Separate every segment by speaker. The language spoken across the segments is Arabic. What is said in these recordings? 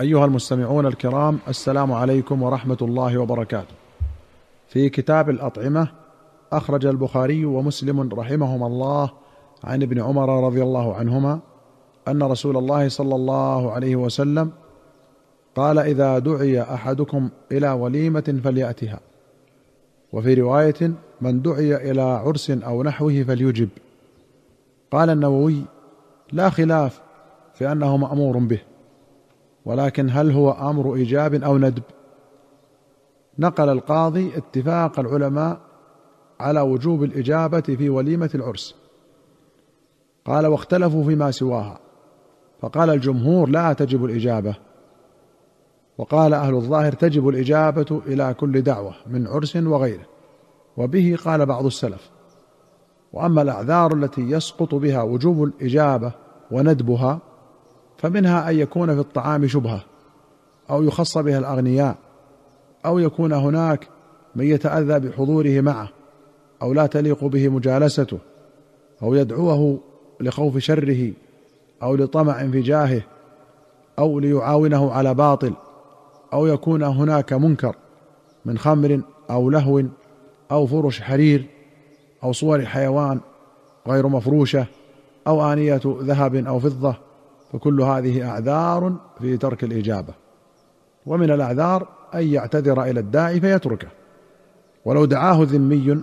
Speaker 1: أيها المستمعون الكرام السلام عليكم ورحمة الله وبركاته. في كتاب الأطعمة أخرج البخاري ومسلم رحمهما الله عن ابن عمر رضي الله عنهما أن رسول الله صلى الله عليه وسلم قال إذا دعي أحدكم إلى وليمة فليأتها. وفي رواية من دعي إلى عرس أو نحوه فليجب. قال النووي لا خلاف في أنه مأمور به. ولكن هل هو أمر إيجاب أو ندب؟ نقل القاضي اتفاق العلماء على وجوب الإجابة في وليمة العرس. قال واختلفوا فيما سواها. فقال الجمهور لا تجب الإجابة. وقال أهل الظاهر تجب الإجابة إلى كل دعوة من عرس وغيره. وبه قال بعض السلف وأما الأعذار التي يسقط بها وجوب الإجابة وندبها فمنها أن يكون في الطعام شبهة أو يخص بها الأغنياء أو يكون هناك من يتأذى بحضوره معه أو لا تليق به مجالسته أو يدعوه لخوف شره أو لطمع في جاهه أو ليعاونه على باطل أو يكون هناك منكر من خمر أو لهو أو فرش حرير أو صور حيوان غير مفروشة أو آنية ذهب أو فضة. فكل هذه أعذار في ترك الإجابة. ومن الأعذار أن يعتذر إلى الداعي فيتركه. ولو دعاه ذمي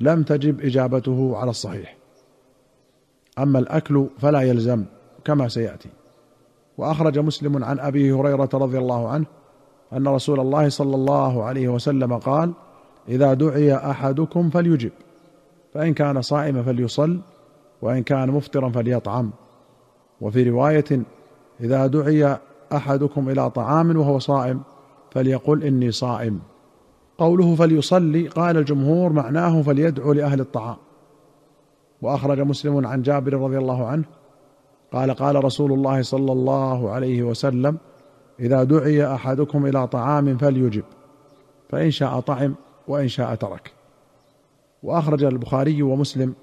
Speaker 1: لم تجب إجابته على الصحيح. أما الأكل فلا يلزم كما سيأتي. وأخرج مسلم عن أبي هريرة رضي الله عنه أن رسول الله صلى الله عليه وسلم قال إذا دعي أحدكم فليجب فإن كان صائما فليصل وإن كان مفطرا فليطعم. وفي رواية إذا دعي أحدكم إلى طعام وهو صائم فليقل إني صائم. قوله فليصلي قال الجمهور معناه فليدعو لأهل الطعام. وأخرج مسلم عن جابر رضي الله عنه قال قال رسول الله صلى الله عليه وسلم إذا دعي أحدكم إلى طعام فليجب فإن شاء طعم وإن شاء ترك. وأخرج البخاري ومسلم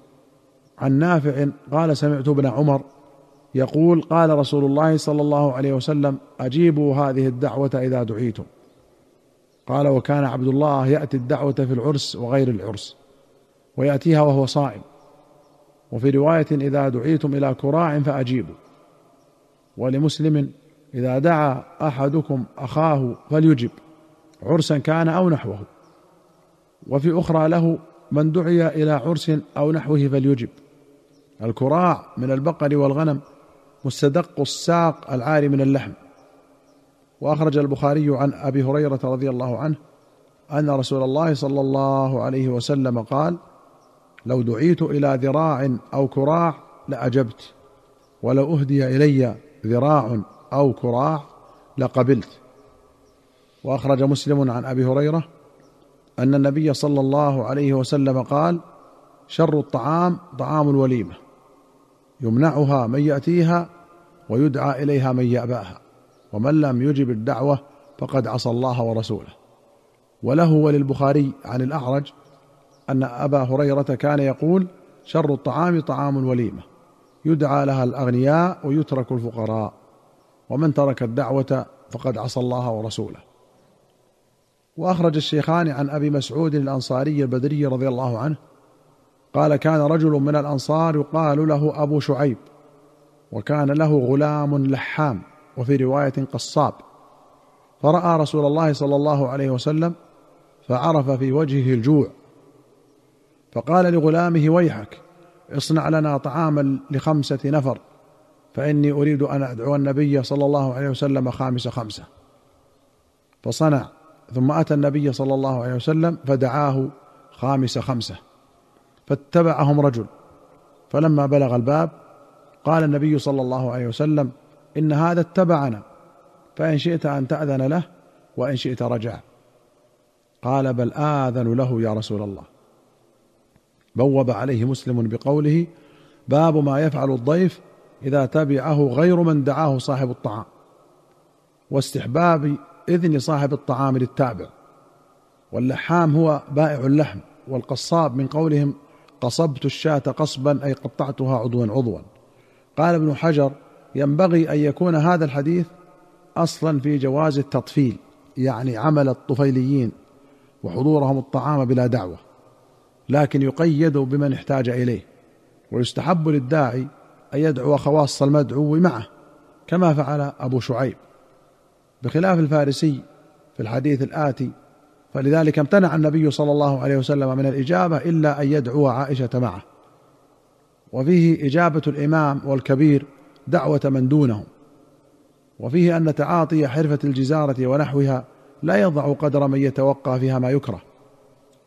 Speaker 1: عن نافع قال سمعت ابن عمر يقول قال رسول الله صلى الله عليه وسلم أجيبوا هذه الدعوة إذا دعيتم. قال وكان عبد الله يأتي الدعوة في العرس وغير العرس ويأتيها وهو صائم وفي رواية إذا دعيتم إلى كراع فأجيبوا. ولمسلم إذا دعا أحدكم أخاه فليجب عرسا كان أو نحوه. وفي أخرى له من دعي إلى عرس أو نحوه فليجب. الكراع من البقر والغنم مستدق الساق العاري من اللحم. وأخرج البخاري عن أبي هريرة رضي الله عنه أن رسول الله صلى الله عليه وسلم قال لو دعيت إلى ذراع أو كراع لأجبت ولو أهدي إلي ذراع أو كراع لقبلت. وأخرج مسلم عن أبي هريرة أن النبي صلى الله عليه وسلم قال شر الطعام طعام الوليمة. يمنعها من يأتيها ويدعى إليها من يأباها. ومن لم يجب الدعوة فقد عصى الله ورسوله. وله وللبخاري عن الأعرج أن أبا هريرة كان يقول شر الطعام طعام الوليمه يدعى لها الأغنياء ويترك الفقراء. ومن ترك الدعوة فقد عصى الله ورسوله. وأخرج الشيخان عن أبي مسعود الأنصاري البدري رضي الله عنه قال كان رجل من الأنصار يقال له أبو شعيب وكان له غلام لحام وفي رواية قصاب. فرأى رسول الله صلى الله عليه وسلم فعرف في وجهه الجوع فقال لغلامه ويحك اصنع لنا طعاما لخمسة نفر فإني أريد أن أدعو النبي صلى الله عليه وسلم خامس خمسة. فصنع ثم أتى النبي صلى الله عليه وسلم فدعاه خامس خمسة. فاتبعهم رجل. فلما بلغ الباب قال النبي صلى الله عليه وسلم إن هذا اتبعنا فإن شئت أن تأذن له وإن شئت رجع. قال بل آذن له يا رسول الله. بوب عليه مسلم بقوله باب ما يفعل الضيف إذا تبعه غير من دعاه صاحب الطعام. واستحباب إذن صاحب الطعام للتابع. واللحام هو بائع اللحم والقصاب من قولهم قصبت الشاة قصبا أي قطعتها عضوا عضوا. قال ابن حجر ينبغي أن يكون هذا الحديث أصلا في جواز التطفيل يعني عمل الطفيليين وحضورهم الطعام بلا دعوة لكن يقيد بمن احتاج إليه ويستحب للداعي أن يدعو خواص المدعو معه كما فعل أبو شعيب. بخلاف الفارسي في الحديث الآتي فلذلك امتنع النبي صلى الله عليه وسلم من الإجابة إلا أن يدعو عائشة معه. وفيه إجابة الإمام والكبير دعوة من دونهم. وفيه أن تعاطي حرفة الجزارة ونحوها لا يضع قدر من يتوقى فيها ما يكره.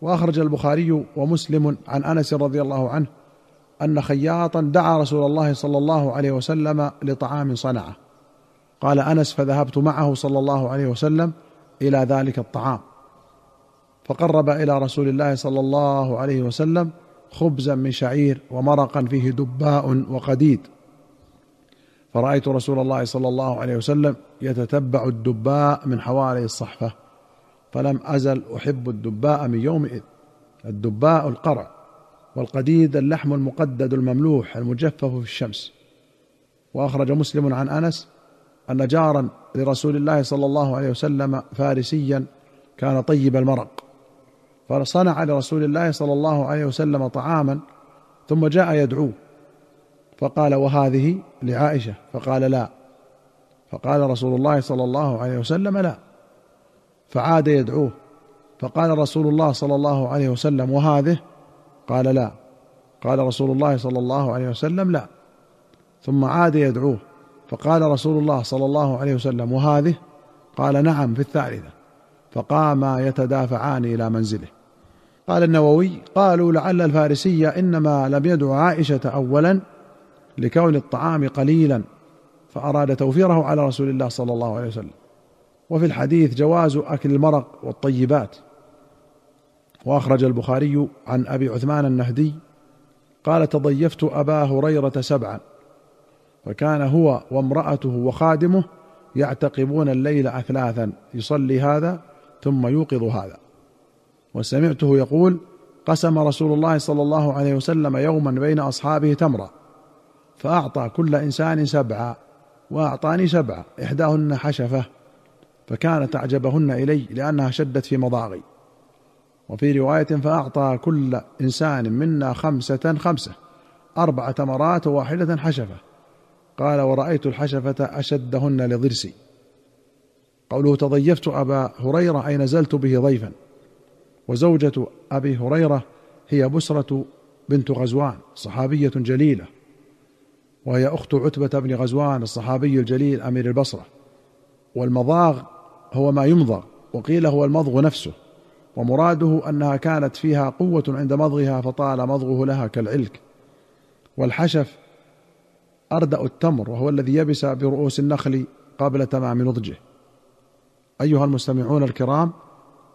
Speaker 1: وأخرج البخاري ومسلم عن أنس رضي الله عنه أن خياطا دعا رسول الله صلى الله عليه وسلم لطعام صنعه. قال أنس فذهبت معه صلى الله عليه وسلم إلى ذلك الطعام. فقرب إلى رسول الله صلى الله عليه وسلم خبزا من شعير ومرقا فيه دباء وقديد. فرأيت رسول الله صلى الله عليه وسلم يتتبع الدباء من حوالي الصحفة فلم أزل أحب الدباء من يومئذ الدباء القرع والقديد اللحم المقدد المملوح المجفف في الشمس. وأخرج مسلم عن أنس أن جارا لرسول الله صلى الله عليه وسلم فارسيا كان طيب المرق. فصنع لرسول الله صلى الله عليه وسلم طعاما ثم جاء يدعوه فقال وهذه لعائشة فقال لا. فقال رسول الله صلى الله عليه وسلم لا. فعاد يدعوه فقال رسول الله صلى الله عليه وسلم وهذه؟ قال لا. قال رسول الله صلى الله عليه وسلم لا. ثم عاد يدعوه فقال رسول الله صلى الله عليه وسلم وهذه؟ قال نعم في الثالثة. فقاما يتدافعان إلى منزله. قال النووي قالوا لعل الفارسي إنما لم يدع عائشة اولا لكون الطعام قليلا فأراد توفيره على رسول الله صلى الله عليه وسلم. وفي الحديث جواز أكل المرق والطيبات. وأخرج البخاري عن أبي عثمان النهدي قال تضيفت أبا هريرة سبعا فكان هو وامرأته وخادمه يعتقبون الليل اثلاثا يصلي هذا ثم يوقظ هذا. وسمعته يقول قسم رسول الله صلى الله عليه وسلم يوما بين أصحابه تمرا فأعطى كل إنسان سبعا وأعطاني سبعة إحداهن حشفة فكانت أعجبهن إلي لأنها شدت في مضاغي وفي رواية فأعطى كل إنسان منا خمسة خمسة أربع تمرات وواحدة حشفة. قال ورأيت الحشفة أشدهن لضرسي قوله تضيفت أبا هريرة أي نزلت به ضيفا وزوجة أبي هريرة هي بسرة بنت غزوان صحابية جليلة. وهي أخت عتبة بن غزوان الصحابي الجليل أمير البصرة. والمضاغ هو ما يمضغ وقيل هو المضغ نفسه. ومراده أنها كانت فيها قوة عند مضغها فطال مضغه لها كالعلك. والحشف أردأ التمر وهو الذي يبس برؤوس النخل قبل تمام نضجه. أيها المستمعون الكرام